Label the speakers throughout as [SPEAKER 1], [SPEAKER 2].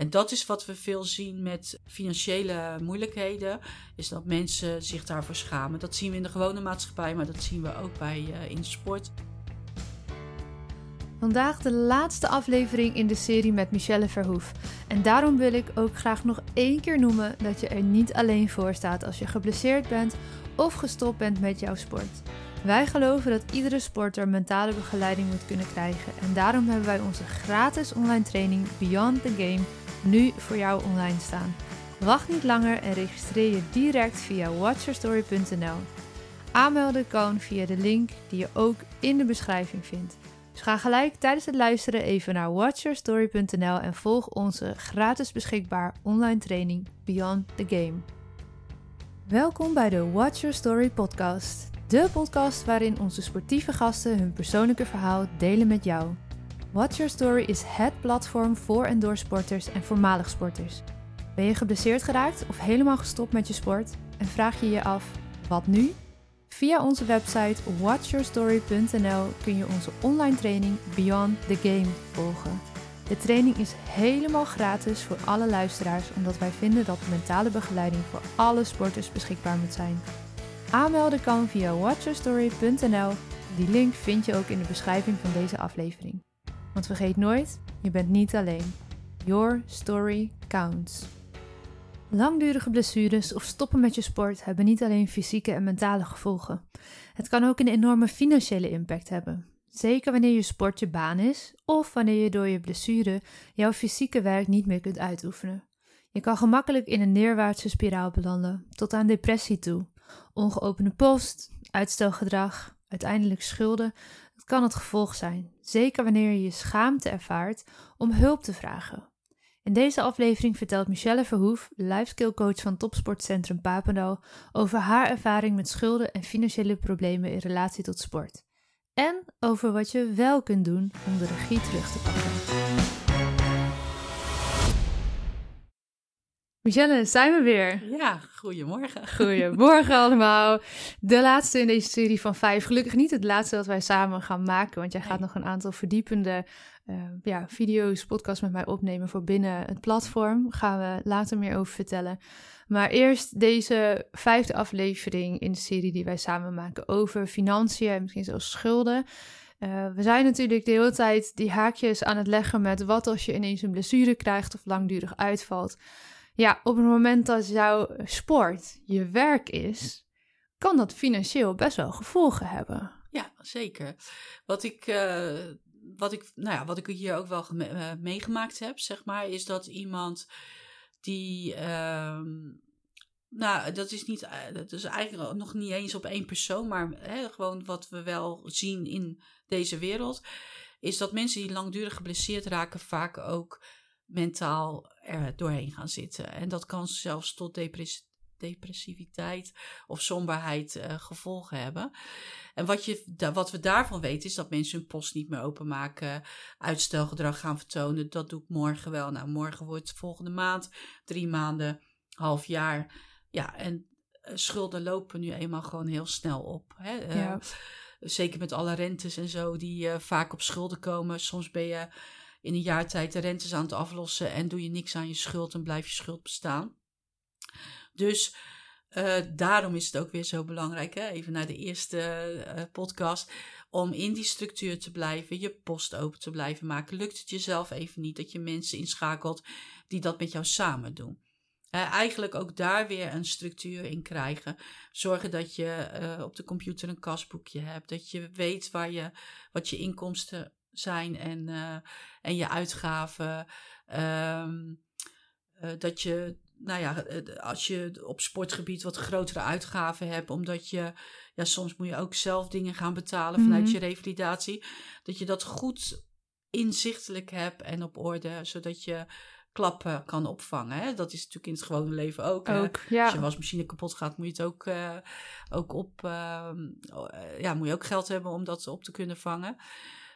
[SPEAKER 1] En dat is wat we veel zien met financiële moeilijkheden, is dat mensen zich daarvoor schamen. Dat zien we in de gewone maatschappij, maar dat zien we ook bij uh, in sport.
[SPEAKER 2] Vandaag de laatste aflevering in de serie met Michelle Verhoef. En daarom wil ik ook graag nog één keer noemen dat je er niet alleen voor staat als je geblesseerd bent of gestopt bent met jouw sport. Wij geloven dat iedere sporter mentale begeleiding moet kunnen krijgen. En daarom hebben wij onze gratis online training Beyond the Game nu voor jou online staan. Wacht niet langer en registreer je direct via watcherstory.nl. Aanmelden kan via de link die je ook in de beschrijving vindt. Dus ga gelijk tijdens het luisteren even naar watcherstory.nl en volg onze gratis beschikbaar online training Beyond the Game. Welkom bij de Watch Your Story podcast. De podcast waarin onze sportieve gasten hun persoonlijke verhaal delen met jou. Watch Your Story is het platform voor en door sporters en voormalig sporters. Ben je geblesseerd geraakt of helemaal gestopt met je sport en vraag je je af: wat nu? Via onze website watchyourstory.nl kun je onze online training Beyond the Game volgen. De training is helemaal gratis voor alle luisteraars omdat wij vinden dat mentale begeleiding voor alle sporters beschikbaar moet zijn. Aanmelden kan via watchyourstory.nl. Die link vind je ook in de beschrijving van deze aflevering. Want vergeet nooit, je bent niet alleen. Your story counts. Langdurige blessures of stoppen met je sport hebben niet alleen fysieke en mentale gevolgen. Het kan ook een enorme financiële impact hebben. Zeker wanneer je sport je baan is of wanneer je door je blessure jouw fysieke werk niet meer kunt uitoefenen. Je kan gemakkelijk in een neerwaartse spiraal belanden, tot aan depressie toe. Ongeopende post, uitstelgedrag, uiteindelijk schulden, kan het gevolg zijn. Zeker wanneer je je schaamte ervaart om hulp te vragen in deze aflevering vertelt Michelle Verhoef, life coach van Topsportcentrum Papendal, over haar ervaring met schulden en financiële problemen in relatie tot sport. En over wat je wel kunt doen om de regie terug te pakken. Michelle, zijn we weer?
[SPEAKER 1] Ja, goedemorgen.
[SPEAKER 2] Goedemorgen allemaal. De laatste in deze serie van vijf. Gelukkig niet het laatste dat wij samen gaan maken, want jij gaat nog een aantal verdiepende uh, ja, video's, podcasts met mij opnemen voor binnen het platform. Daar gaan we later meer over vertellen. Maar eerst deze vijfde aflevering in de serie die wij samen maken over financiën en misschien zelfs schulden. Uh, we zijn natuurlijk de hele tijd die haakjes aan het leggen met wat als je ineens een blessure krijgt of langdurig uitvalt. Ja, op het moment dat jouw sport je werk is, kan dat financieel best wel gevolgen hebben.
[SPEAKER 1] Ja, zeker. Wat ik uh, wat ik, nou ja, wat ik hier ook wel uh, meegemaakt heb, zeg maar, is dat iemand die. Uh, nou, dat is, niet, uh, dat is eigenlijk nog niet eens op één persoon, maar hè, gewoon wat we wel zien in deze wereld, is dat mensen die langdurig geblesseerd raken vaak ook mentaal er doorheen gaan zitten. En dat kan zelfs tot depressie depressiviteit of somberheid uh, gevolgen hebben. En wat, je, wat we daarvan weten is dat mensen hun post niet meer openmaken, uitstelgedrag gaan vertonen. Dat doe ik morgen wel. Nou, morgen wordt volgende maand, drie maanden, half jaar. Ja, en uh, schulden lopen nu eenmaal gewoon heel snel op. Hè? Uh, ja. Zeker met alle rentes en zo die vaak op schulden komen. Soms ben je in een jaar tijd de rentes aan het aflossen en doe je niks aan je schuld en blijft je schuld bestaan. Dus uh, daarom is het ook weer zo belangrijk, hè? even naar de eerste uh, podcast, om in die structuur te blijven, je post open te blijven maken. Lukt het jezelf even niet dat je mensen inschakelt die dat met jou samen doen? Uh, eigenlijk ook daar weer een structuur in krijgen. Zorgen dat je op de computer een kasboekje hebt. Dat je weet waar je, wat je inkomsten zijn en, uh, en je uitgaven. Um, dat je nou ja, als je op sportgebied wat grotere uitgaven hebt, omdat je, ja, soms moet je ook zelf dingen gaan betalen vanuit mhm. je revalidatie, dat je dat goed inzichtelijk hebt en op orde, zodat je klappen kan opvangen. Hè? Dat is natuurlijk in het gewone leven ook. ook ja. Als je wasmachine kapot gaat, moet je het ook, uh, ook op, uh, ja, moet je ook geld hebben om dat op te kunnen vangen.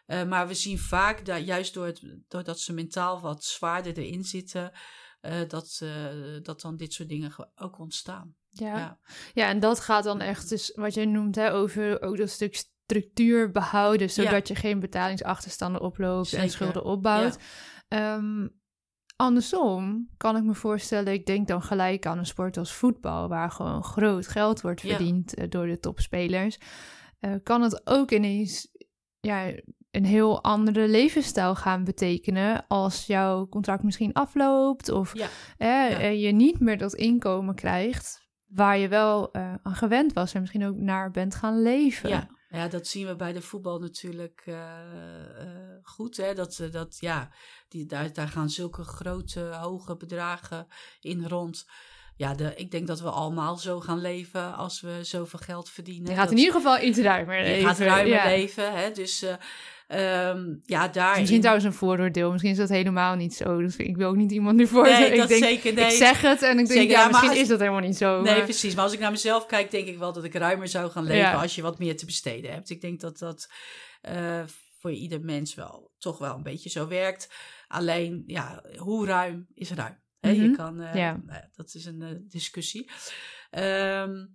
[SPEAKER 1] Uh, maar we zien vaak dat juist door het, doordat ze mentaal wat zwaarder erin zitten, uh, dat, uh, dat dan dit soort dingen ook ontstaan.
[SPEAKER 2] Ja. ja. Ja. en dat gaat dan echt, dus wat je noemt, hè, over ook dat stuk structuur behouden, zodat je geen betalingsachterstanden oploopt en schulden opbouwt. Ja. Um, andersom kan ik me voorstellen, ik denk dan gelijk aan een sport als voetbal, waar gewoon groot geld wordt verdiend eh, door de topspelers. Eh, kan het ook ineens ja, een heel andere levensstijl gaan betekenen als jouw contract misschien afloopt of
[SPEAKER 1] Ja.
[SPEAKER 2] eh,
[SPEAKER 1] Ja.
[SPEAKER 2] je niet meer dat inkomen krijgt waar je wel eh, aan gewend was en misschien ook naar bent gaan leven.
[SPEAKER 1] Ja, ja, dat zien we bij de voetbal natuurlijk eh, goed. Hè? Dat, dat, ja, die, daar, daar gaan zulke grote, hoge bedragen in rond. Ja, de, ik denk dat we allemaal zo gaan leven als we zoveel geld verdienen.
[SPEAKER 2] Je gaat in ieder geval iets ruimer
[SPEAKER 1] je
[SPEAKER 2] leven.
[SPEAKER 1] gaat ruimer
[SPEAKER 2] ja.
[SPEAKER 1] leven. Hè? Dus ehm, ja, daar.
[SPEAKER 2] Misschien trouwens een vooroordeel. Misschien is dat helemaal niet zo. Vind, ik wil ook niet iemand nu voor.
[SPEAKER 1] Nee,
[SPEAKER 2] ik denk,
[SPEAKER 1] zeker nee.
[SPEAKER 2] Ik zeg het en ik denk,
[SPEAKER 1] Zeker,
[SPEAKER 2] ja,
[SPEAKER 1] ja, maar
[SPEAKER 2] misschien
[SPEAKER 1] als-
[SPEAKER 2] is dat helemaal niet zo.
[SPEAKER 1] Nee,
[SPEAKER 2] maar-
[SPEAKER 1] precies. Maar als ik naar mezelf kijk, denk ik wel dat ik ruimer zou gaan leven
[SPEAKER 2] Ja.
[SPEAKER 1] als je wat meer te besteden hebt. Ik denk dat dat eh, voor ieder mens wel toch wel een beetje zo werkt. Alleen, ja, hoe ruim is ruim? Hè, Je
[SPEAKER 2] Mhm.
[SPEAKER 1] kan, eh,
[SPEAKER 2] Ja.
[SPEAKER 1] nou ja, dat is een eh, discussie. Ehm,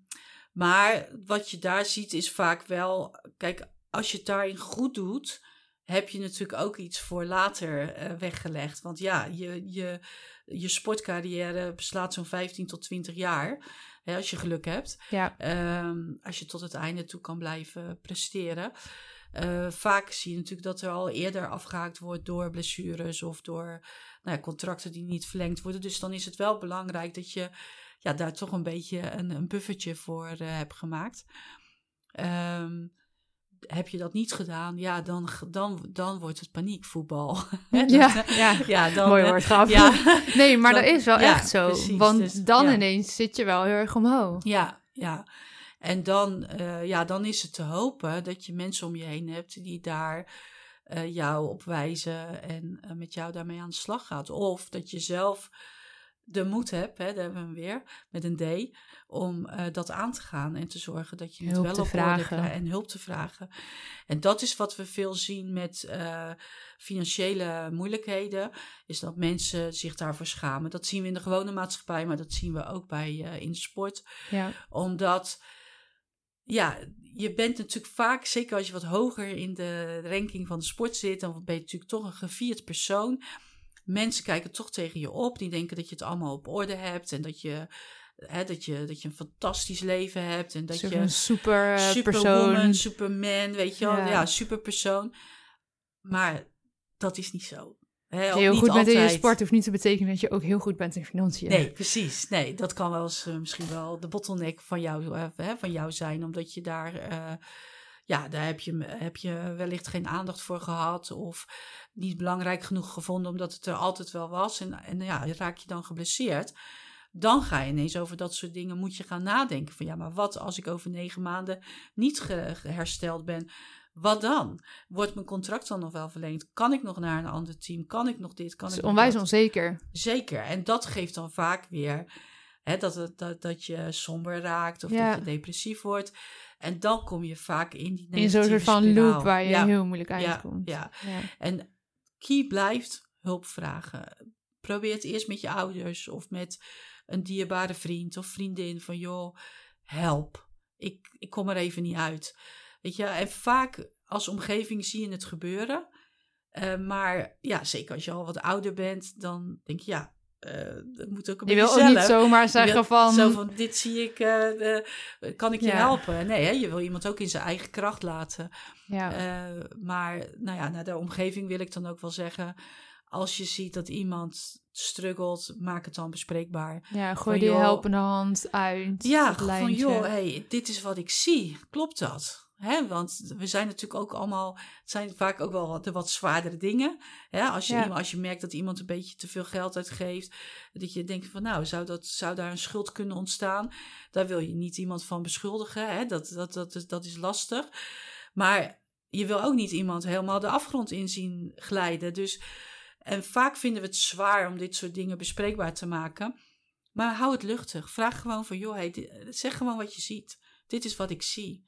[SPEAKER 1] maar wat je daar ziet is vaak wel, kijk, als je het daarin goed doet, heb je natuurlijk ook iets voor later eh, weggelegd. Want ja, je, je, je sportcarrière beslaat zo'n 15 tot 20 jaar. Hè, als je geluk hebt.
[SPEAKER 2] ja.
[SPEAKER 1] Ehm, als je tot het einde toe kan blijven presteren. Eh, vaak zie je natuurlijk dat er al eerder afgehaakt wordt door blessures of door nou ja, contracten die niet verlengd worden. Dus dan is het wel belangrijk dat je ja, daar toch een beetje een, een buffertje voor eh, hebt gemaakt. Ehm, heb je dat niet gedaan, ja, dan, dan, dan wordt het paniekvoetbal. Dan-
[SPEAKER 2] Ja, ja.
[SPEAKER 1] ja, dan,
[SPEAKER 2] Mooi
[SPEAKER 1] eh,
[SPEAKER 2] woordgrap.
[SPEAKER 1] Ja,
[SPEAKER 2] Nee, maar
[SPEAKER 1] Dan-
[SPEAKER 2] dat is wel
[SPEAKER 1] ja,
[SPEAKER 2] echt zo.
[SPEAKER 1] precies.
[SPEAKER 2] want
[SPEAKER 1] Dus,
[SPEAKER 2] dan ineens zit je wel heel erg omhoog.
[SPEAKER 1] Ja, ja. En dan, eh, ja, dan is het te hopen dat je mensen om je heen hebt die daar eh, jou op wijzen en eh, met jou daarmee aan de slag gaat. Of dat je zelf de moed hebt, hè, daar hebben we hem weer, met een D, om dat aan te gaan en te zorgen dat je het wel op
[SPEAKER 2] vragen.
[SPEAKER 1] en hulp te vragen. En dat is wat we veel zien met financiële moeilijkheden, is dat mensen zich daarvoor schamen. Dat zien we in de gewone maatschappij, maar dat zien we ook bij in de sport
[SPEAKER 2] Ja.
[SPEAKER 1] omdat, ja, je bent natuurlijk vaak, zeker als je wat hoger in de ranking van de sport zit, dan ben je natuurlijk toch een gevierd persoon. Mensen kijken toch tegen je op, die denken dat je het allemaal op orde hebt en dat je, hè, dat je, dat je een fantastisch leven hebt en dat
[SPEAKER 2] Zo'n
[SPEAKER 1] je
[SPEAKER 2] super eh,
[SPEAKER 1] superwoman,
[SPEAKER 2] persoon.
[SPEAKER 1] superman, weet je wel,
[SPEAKER 2] Ja.
[SPEAKER 1] ja, superpersoon. Maar dat is niet zo.
[SPEAKER 2] Heel goed bent in je sport hoeft niet te betekenen dat je ook heel goed bent in financiën.
[SPEAKER 1] Nee, precies. Nee, dat kan wel eens eh, misschien wel de bottleneck van jou, eh, van jou zijn, omdat je daar, eh, ja, daar heb je, heb je wellicht geen aandacht voor gehad of niet belangrijk genoeg gevonden, omdat het er altijd wel was. En, en ja, raak je dan geblesseerd. Dan ga je ineens over dat soort dingen moet je gaan nadenken. Van ja, maar wat als ik over negen maanden niet hersteld ben? Wat dan? Wordt mijn contract dan nog wel verlengd? Kan ik nog naar een ander team? Kan ik nog dit? Kan
[SPEAKER 2] Het is onwijs onzeker.
[SPEAKER 1] Zeker. En dat geeft dan vaak weer hè, dat, dat, dat je somber raakt of
[SPEAKER 2] Ja.
[SPEAKER 1] dat je depressief wordt. En dan kom je vaak in die
[SPEAKER 2] In zo'n soort
[SPEAKER 1] negatieve
[SPEAKER 2] van
[SPEAKER 1] spiraal.
[SPEAKER 2] loop waar je
[SPEAKER 1] ja.
[SPEAKER 2] heel moeilijk uitkomt.
[SPEAKER 1] ja.
[SPEAKER 2] Ja.
[SPEAKER 1] En key blijft hulp vragen. Probeer het eerst met je ouders of met een dierbare vriend of vriendin van joh, help. Ik, ik kom er even niet uit. Weet je, en vaak als omgeving zie je het gebeuren. Eh, maar ja, zeker als je al wat ouder bent, dan denk je ja, eh dat moet ook een
[SPEAKER 2] Je wil ook niet zomaar zeggen
[SPEAKER 1] wil-
[SPEAKER 2] van...
[SPEAKER 1] Zo van, dit zie ik, eh, kan ik je
[SPEAKER 2] Ja.
[SPEAKER 1] helpen? Nee, hè, je wil iemand ook in zijn eigen kracht laten.
[SPEAKER 2] ja.
[SPEAKER 1] Maar nou ja, naar de omgeving wil ik dan ook wel zeggen... als je ziet dat iemand struggelt, maak het dan bespreekbaar.
[SPEAKER 2] ja, gooi
[SPEAKER 1] van,
[SPEAKER 2] die
[SPEAKER 1] joh,
[SPEAKER 2] helpende hand uit.
[SPEAKER 1] Ja, van joh, hey, dit is wat ik zie. Klopt dat? Hè, want we zijn natuurlijk ook allemaal, het zijn vaak ook wel wat, de wat zwaardere dingen. Hè, als, je,
[SPEAKER 2] Ja.
[SPEAKER 1] iemand- als je merkt dat iemand een beetje te veel geld uitgeeft, dat je denkt van nou, zou, dat, zou daar een schuld kunnen ontstaan? Daar wil je niet iemand van beschuldigen. Hè? Dat, dat, dat, is, dat is lastig. Maar je wil ook niet iemand helemaal de afgrond in zien glijden. Dus, en vaak vinden we het zwaar om dit soort dingen bespreekbaar te maken. Maar hou het luchtig. Vraag gewoon van, joh, hey, zeg gewoon wat je ziet. Dit is wat ik zie.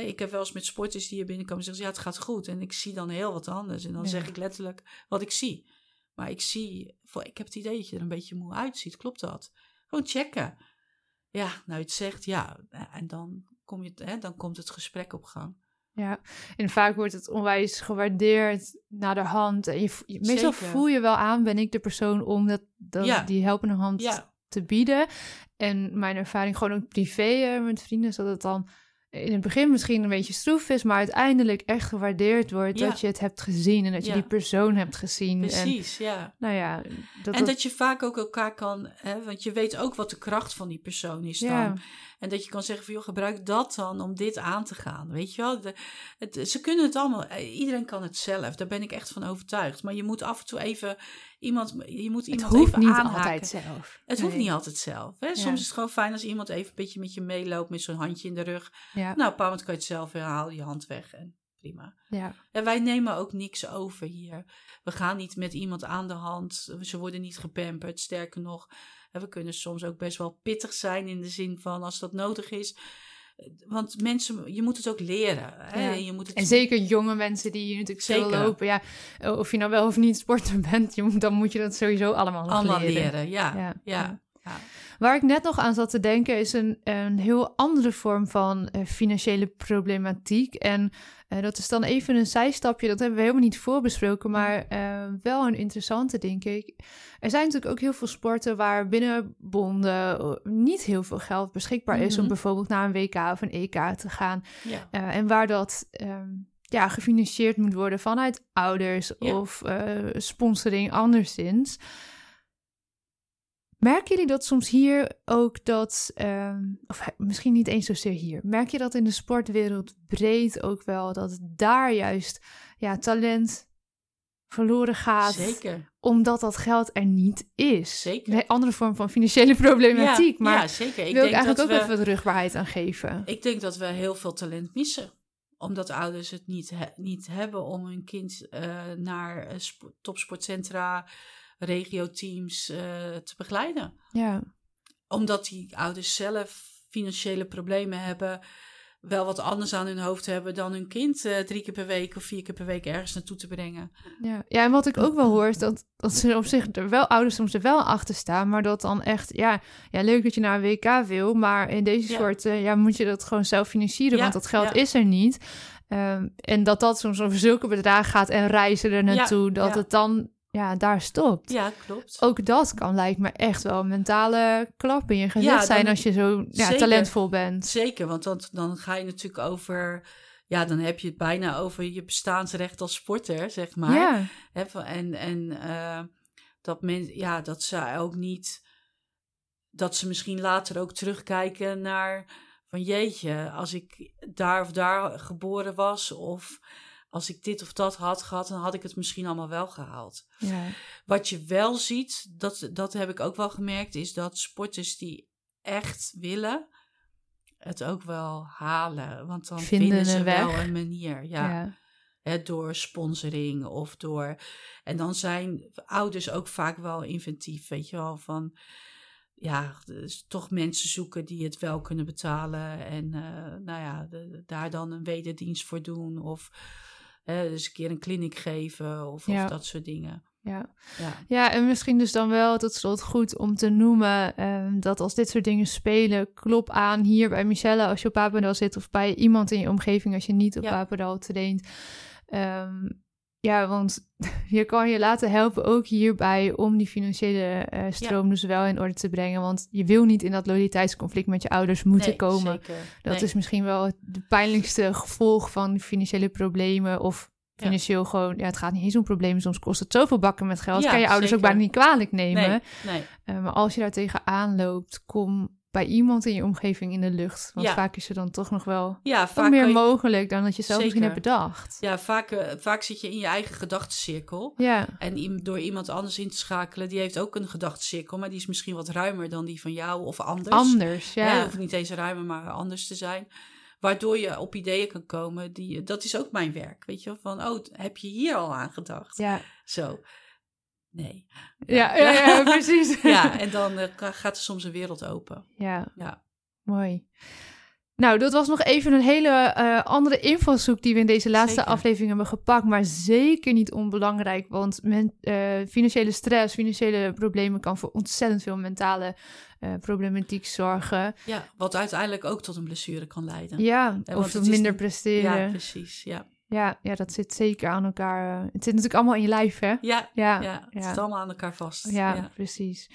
[SPEAKER 1] Ik heb wel eens met sporters die hier binnenkomen en zeggen, ja, het gaat goed. En ik zie dan heel wat anders. En dan
[SPEAKER 2] Ja.
[SPEAKER 1] zeg ik letterlijk wat ik zie. Maar ik zie, ik heb het idee dat je er een beetje moe uitziet. Klopt dat? Gewoon checken. Ja, nou, het zegt, ja. En dan, kom je, hè, dan komt het gesprek op gang.
[SPEAKER 2] Ja, en vaak wordt het onwijs gewaardeerd naar de hand. En je, meestal
[SPEAKER 1] Zeker.
[SPEAKER 2] voel je wel aan, ben ik de persoon om dat, dat
[SPEAKER 1] Ja.
[SPEAKER 2] die helpende hand
[SPEAKER 1] Ja.
[SPEAKER 2] te bieden. En mijn ervaring gewoon ook privé eh, met vrienden, is dat het dan in het begin misschien een beetje stroef is, maar uiteindelijk echt gewaardeerd wordt
[SPEAKER 1] Ja.
[SPEAKER 2] dat je het hebt gezien en dat je
[SPEAKER 1] Ja.
[SPEAKER 2] die persoon hebt gezien. En
[SPEAKER 1] Precies, ja.
[SPEAKER 2] nou ja, dat,
[SPEAKER 1] En dat je vaak ook elkaar kan, hè, want je weet ook wat de kracht van die persoon is dan.
[SPEAKER 2] ja,
[SPEAKER 1] En dat je kan zeggen van, joh, gebruik dat dan om dit aan te gaan. Weet je wel? De, het, ze kunnen het allemaal, eh, iedereen kan het zelf. Daar ben ik echt van overtuigd. Maar je moet af en toe even iemand, je moet
[SPEAKER 2] het
[SPEAKER 1] iemand
[SPEAKER 2] hoeft
[SPEAKER 1] even
[SPEAKER 2] niet
[SPEAKER 1] aanhaken.
[SPEAKER 2] altijd zelf.
[SPEAKER 1] Het hoeft niet altijd zelf. Hè? Soms is het gewoon fijn als iemand even een beetje met je meeloopt met zo'n handje in de rug.
[SPEAKER 2] Ja,
[SPEAKER 1] Nou, op een kan je het zelf weer halen, je hand weg en prima.
[SPEAKER 2] ja,
[SPEAKER 1] En wij nemen ook niks over hier. We gaan niet met iemand aan de hand. Ze worden niet gepamperd. Sterker nog, we kunnen soms ook best wel pittig zijn in de zin van als dat nodig is. Want mensen, je moet het ook leren. Hè?
[SPEAKER 2] Ja.
[SPEAKER 1] Je moet het,
[SPEAKER 2] En zeker jonge mensen die hier natuurlijk veel
[SPEAKER 1] Zeker.
[SPEAKER 2] lopen. Ja, of je nou wel of niet sporter bent, je moet, dan moet je dat sowieso allemaal
[SPEAKER 1] allemaal
[SPEAKER 2] leren.
[SPEAKER 1] leren. Ja,
[SPEAKER 2] Ja,
[SPEAKER 1] ja,
[SPEAKER 2] ja. Waar ik net nog aan zat te denken is een, een heel andere vorm van eh, financiële problematiek. En eh, dat is dan even een zijstapje, dat hebben we helemaal niet voorbesproken, maar eh, wel een interessante, denk ik. Er zijn natuurlijk ook heel veel sporten waar binnen bonden eh, niet heel veel geld beschikbaar is om
[SPEAKER 1] Mhm.
[SPEAKER 2] bijvoorbeeld naar een WK of een EK te gaan.
[SPEAKER 1] ja.
[SPEAKER 2] En waar dat ehm, ja, gefinancierd moet worden vanuit ouders
[SPEAKER 1] Ja.
[SPEAKER 2] of sponsoring anderszins. Merken jullie dat soms hier ook dat, ehm, of misschien niet eens zozeer hier, merk je dat in de sportwereld breed ook wel, dat daar juist ja, talent verloren gaat,
[SPEAKER 1] Zeker.
[SPEAKER 2] omdat dat geld er niet is?
[SPEAKER 1] Zeker.
[SPEAKER 2] Een andere vorm van financiële problematiek,
[SPEAKER 1] ja,
[SPEAKER 2] maar
[SPEAKER 1] ja, zeker. Ik
[SPEAKER 2] wil ik
[SPEAKER 1] denk
[SPEAKER 2] eigenlijk
[SPEAKER 1] dat
[SPEAKER 2] ook
[SPEAKER 1] we,
[SPEAKER 2] even wat rugbaarheid aan geven.
[SPEAKER 1] Ik denk dat we heel veel talent missen. Omdat ouders het niet, he- niet hebben om hun kind eh, naar spo- topsportcentra, regioteams eh, te begeleiden.
[SPEAKER 2] Ja,
[SPEAKER 1] Omdat die ouders zelf financiële problemen hebben, wel wat anders aan hun hoofd hebben dan hun kind eh, drie keer per week of vier keer per week ergens naartoe te brengen.
[SPEAKER 2] Ja, ja, en wat ik ook wel hoor is dat, dat ze op zich er wel ouders soms er wel achter staan, maar dat dan echt, ja, ja leuk dat je naar een WK wil, maar in deze
[SPEAKER 1] Ja.
[SPEAKER 2] soort, eh, ja, moet je dat gewoon zelf financieren,
[SPEAKER 1] Ja,
[SPEAKER 2] want dat geld
[SPEAKER 1] ja.
[SPEAKER 2] is er niet. Ehm, en dat dat soms over zulke bedragen gaat en reizen er naartoe, dat het dan, ja, daar stopt.
[SPEAKER 1] Ja, klopt.
[SPEAKER 2] Ook dat kan, lijkt me, echt wel een mentale klap in je gezicht
[SPEAKER 1] Ja,
[SPEAKER 2] zijn als je zo ja,
[SPEAKER 1] Zeker.
[SPEAKER 2] talentvol bent.
[SPEAKER 1] Zeker, want dan, dan ga je natuurlijk over, ja, dan heb je het bijna over je bestaansrecht als sporter, zeg maar.
[SPEAKER 2] Ja,
[SPEAKER 1] en en eh, dat, men, ja, dat ze ook niet, dat ze misschien later ook terugkijken naar van jeetje, als ik daar of daar geboren was of als ik dit of dat had gehad, dan had ik het misschien allemaal wel gehaald.
[SPEAKER 2] ja,
[SPEAKER 1] Wat je wel ziet, dat, dat heb ik ook wel gemerkt, is dat sporters die echt willen, het ook wel halen. Want dan
[SPEAKER 2] Vinden
[SPEAKER 1] vinden, ze wel een manier. Ja.
[SPEAKER 2] ja.
[SPEAKER 1] Door sponsoring of door. En dan zijn ouders ook vaak wel inventief, weet je wel, van ja, dus toch mensen zoeken die het wel kunnen betalen en eh, nou ja, de- daar dan een wederdienst voor doen of hè, dus een keer een kliniek geven of,
[SPEAKER 2] Ja.
[SPEAKER 1] of dat soort dingen.
[SPEAKER 2] ja.
[SPEAKER 1] Ja,
[SPEAKER 2] Ja, en misschien dus dan wel tot slot goed om te noemen ehm, dat als dit soort dingen spelen, klop aan hier bij Michelle als je op Papendal zit of bij iemand in je omgeving als je niet op
[SPEAKER 1] Ja.
[SPEAKER 2] Papendal traint. Ehm, ja, want je kan je laten helpen ook hierbij om die financiële eh, stroom dus wel in orde te brengen. Want je wil niet in dat loyaliteitsconflict met je ouders moeten
[SPEAKER 1] Nee,
[SPEAKER 2] komen.
[SPEAKER 1] Zeker.
[SPEAKER 2] Dat
[SPEAKER 1] Nee.
[SPEAKER 2] is misschien wel het pijnlijkste gevolg van financiële problemen of
[SPEAKER 1] Ja.
[SPEAKER 2] financieel gewoon, ja, het gaat niet eens om problemen, soms kost het zoveel bakken met geld.
[SPEAKER 1] Ja,
[SPEAKER 2] kan je ouders ook bijna niet kwalijk nemen.
[SPEAKER 1] Nee, nee.
[SPEAKER 2] Eh, maar als je daar tegenaan loopt, kom bij iemand in je omgeving in de lucht. Want
[SPEAKER 1] Ja.
[SPEAKER 2] vaak is er dan toch nog wel
[SPEAKER 1] Ja, vaak
[SPEAKER 2] meer
[SPEAKER 1] je-
[SPEAKER 2] mogelijk dan dat je zelf misschien hebt
[SPEAKER 1] Zeker.
[SPEAKER 2] bedacht.
[SPEAKER 1] ja, vaak, eh, vaak zit je in je eigen gedachtencirkel.
[SPEAKER 2] Ja,
[SPEAKER 1] En door iemand anders in te schakelen, die heeft ook een gedachtencirkel, maar die is misschien wat ruimer dan die van jou of anders.
[SPEAKER 2] anders.
[SPEAKER 1] Ja.
[SPEAKER 2] Ja,
[SPEAKER 1] hoeft niet eens ruimer, maar anders te zijn. Waardoor je op ideeën kan komen. Die, dat is ook mijn werk. Weet je wel? Van, oh, heb je hier al aan gedacht?
[SPEAKER 2] ja.
[SPEAKER 1] Zo. Nee.
[SPEAKER 2] Ja, ja, ja, precies.
[SPEAKER 1] Ja, en dan eh, gaat er soms een wereld open.
[SPEAKER 2] ja,
[SPEAKER 1] Ja.
[SPEAKER 2] mooi. Nou, dat was nog even een hele eh, andere invalshoek die we in deze laatste
[SPEAKER 1] Zeker.
[SPEAKER 2] aflevering hebben gepakt. Maar zeker niet onbelangrijk, want men, eh, financiële stress, financiële problemen kan voor ontzettend veel mentale problematiek zorgen.
[SPEAKER 1] Ja, wat uiteindelijk ook tot een blessure kan leiden.
[SPEAKER 2] Ja,
[SPEAKER 1] want
[SPEAKER 2] of minder presteren.
[SPEAKER 1] Ja, precies. Ja,
[SPEAKER 2] ja, dat zit zeker aan elkaar. eh, het zit natuurlijk allemaal in je lijf, hè?
[SPEAKER 1] ja,
[SPEAKER 2] Ja,
[SPEAKER 1] ja,
[SPEAKER 2] ja.
[SPEAKER 1] het zit allemaal aan elkaar vast.
[SPEAKER 2] Ja, precies.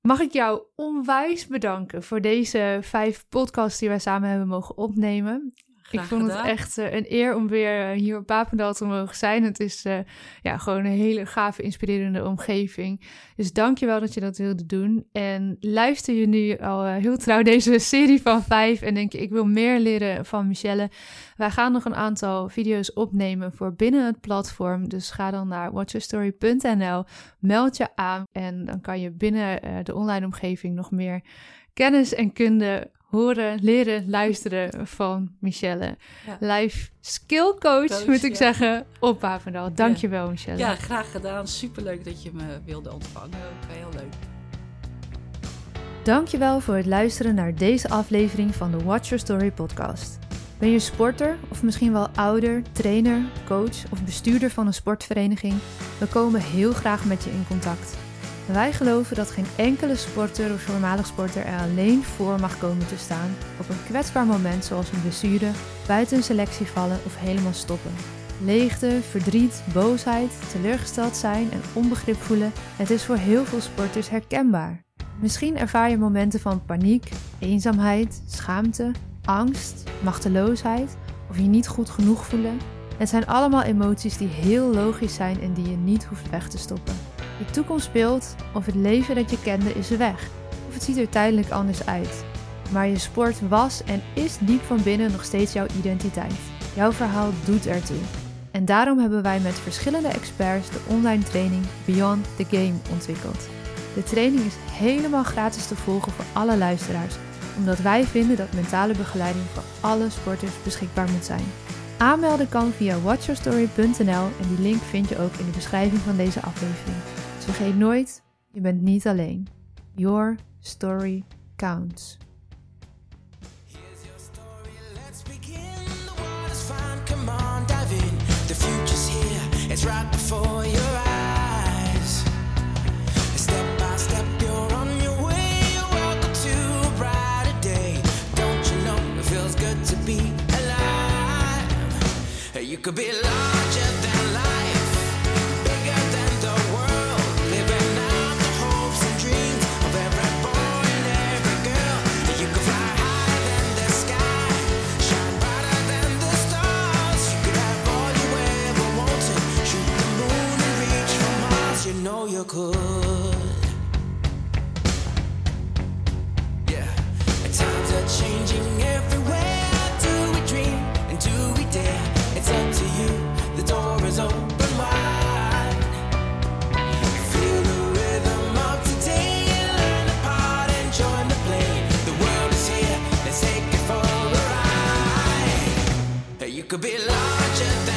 [SPEAKER 2] Mag ik jou onwijs bedanken voor deze vijf podcasts die wij samen hebben mogen opnemen. Ik vond
[SPEAKER 1] gedaan.
[SPEAKER 2] het echt eh, een eer om weer eh, hier op Papendal te mogen zijn. Het is eh, ja, gewoon een hele gave, inspirerende omgeving. Dus dank je wel dat je dat wilde doen. En luister je nu al heel trouw deze serie van vijf en denk je, ik wil meer leren van Michelle. Wij gaan nog een aantal video's opnemen voor binnen het platform. Dus ga dan naar watchyourstory.nl, meld je aan en dan kan je binnen de online omgeving nog meer kennis en kunde horen, leren, luisteren van Michelle.
[SPEAKER 1] Ja.
[SPEAKER 2] Life skill coach,
[SPEAKER 1] Coach,
[SPEAKER 2] moet ik
[SPEAKER 1] ja.
[SPEAKER 2] zeggen, op Papendal. Dankjewel, Michelle.
[SPEAKER 1] Ja, graag gedaan. Superleuk dat je me wilde ontvangen. Ook heel leuk.
[SPEAKER 2] Dankjewel voor het luisteren naar deze aflevering van de Watch Your Story podcast. Ben je sporter of misschien wel ouder, trainer, coach of bestuurder van een sportvereniging? We komen heel graag met je in contact. Wij geloven dat geen enkele sporter of voormalig sporter er alleen voor mag komen te staan op een kwetsbaar moment zoals een blessure, buiten een selectie vallen of helemaal stoppen. Leegte, verdriet, boosheid, teleurgesteld zijn en onbegrip voelen, het is voor heel veel sporters herkenbaar. Misschien ervaar je momenten van paniek, eenzaamheid, schaamte, angst, machteloosheid of je niet goed genoeg voelen. Het zijn allemaal emoties die heel logisch zijn en die je niet hoeft weg te stoppen. De toekomst speelt of het leven dat je kende is weg, of het ziet er tijdelijk anders uit. Maar je sport was en is diep van binnen nog steeds jouw identiteit. Jouw verhaal doet ertoe. En daarom hebben wij met verschillende experts de online training Beyond the Game ontwikkeld. De training is helemaal gratis te volgen voor alle luisteraars, omdat wij vinden dat mentale begeleiding voor alle sporters beschikbaar moet zijn. Aanmelden kan via watchyourstory.nl en die link vind je ook in de beschrijving van deze aflevering. Vergeet nooit, je bent niet alleen. Your story counts.
[SPEAKER 3] It's right before your eyes. Step by step, you're on your way. A day. Don't you know it feels good to be alive? You could be larger know you could. Yeah, times are changing everywhere. Do we dream and do we dare? It's up to you. The door is open wide. Feel the rhythm of today. Learn the part and join the play. The world is here. Let's take it for a ride. You could be larger than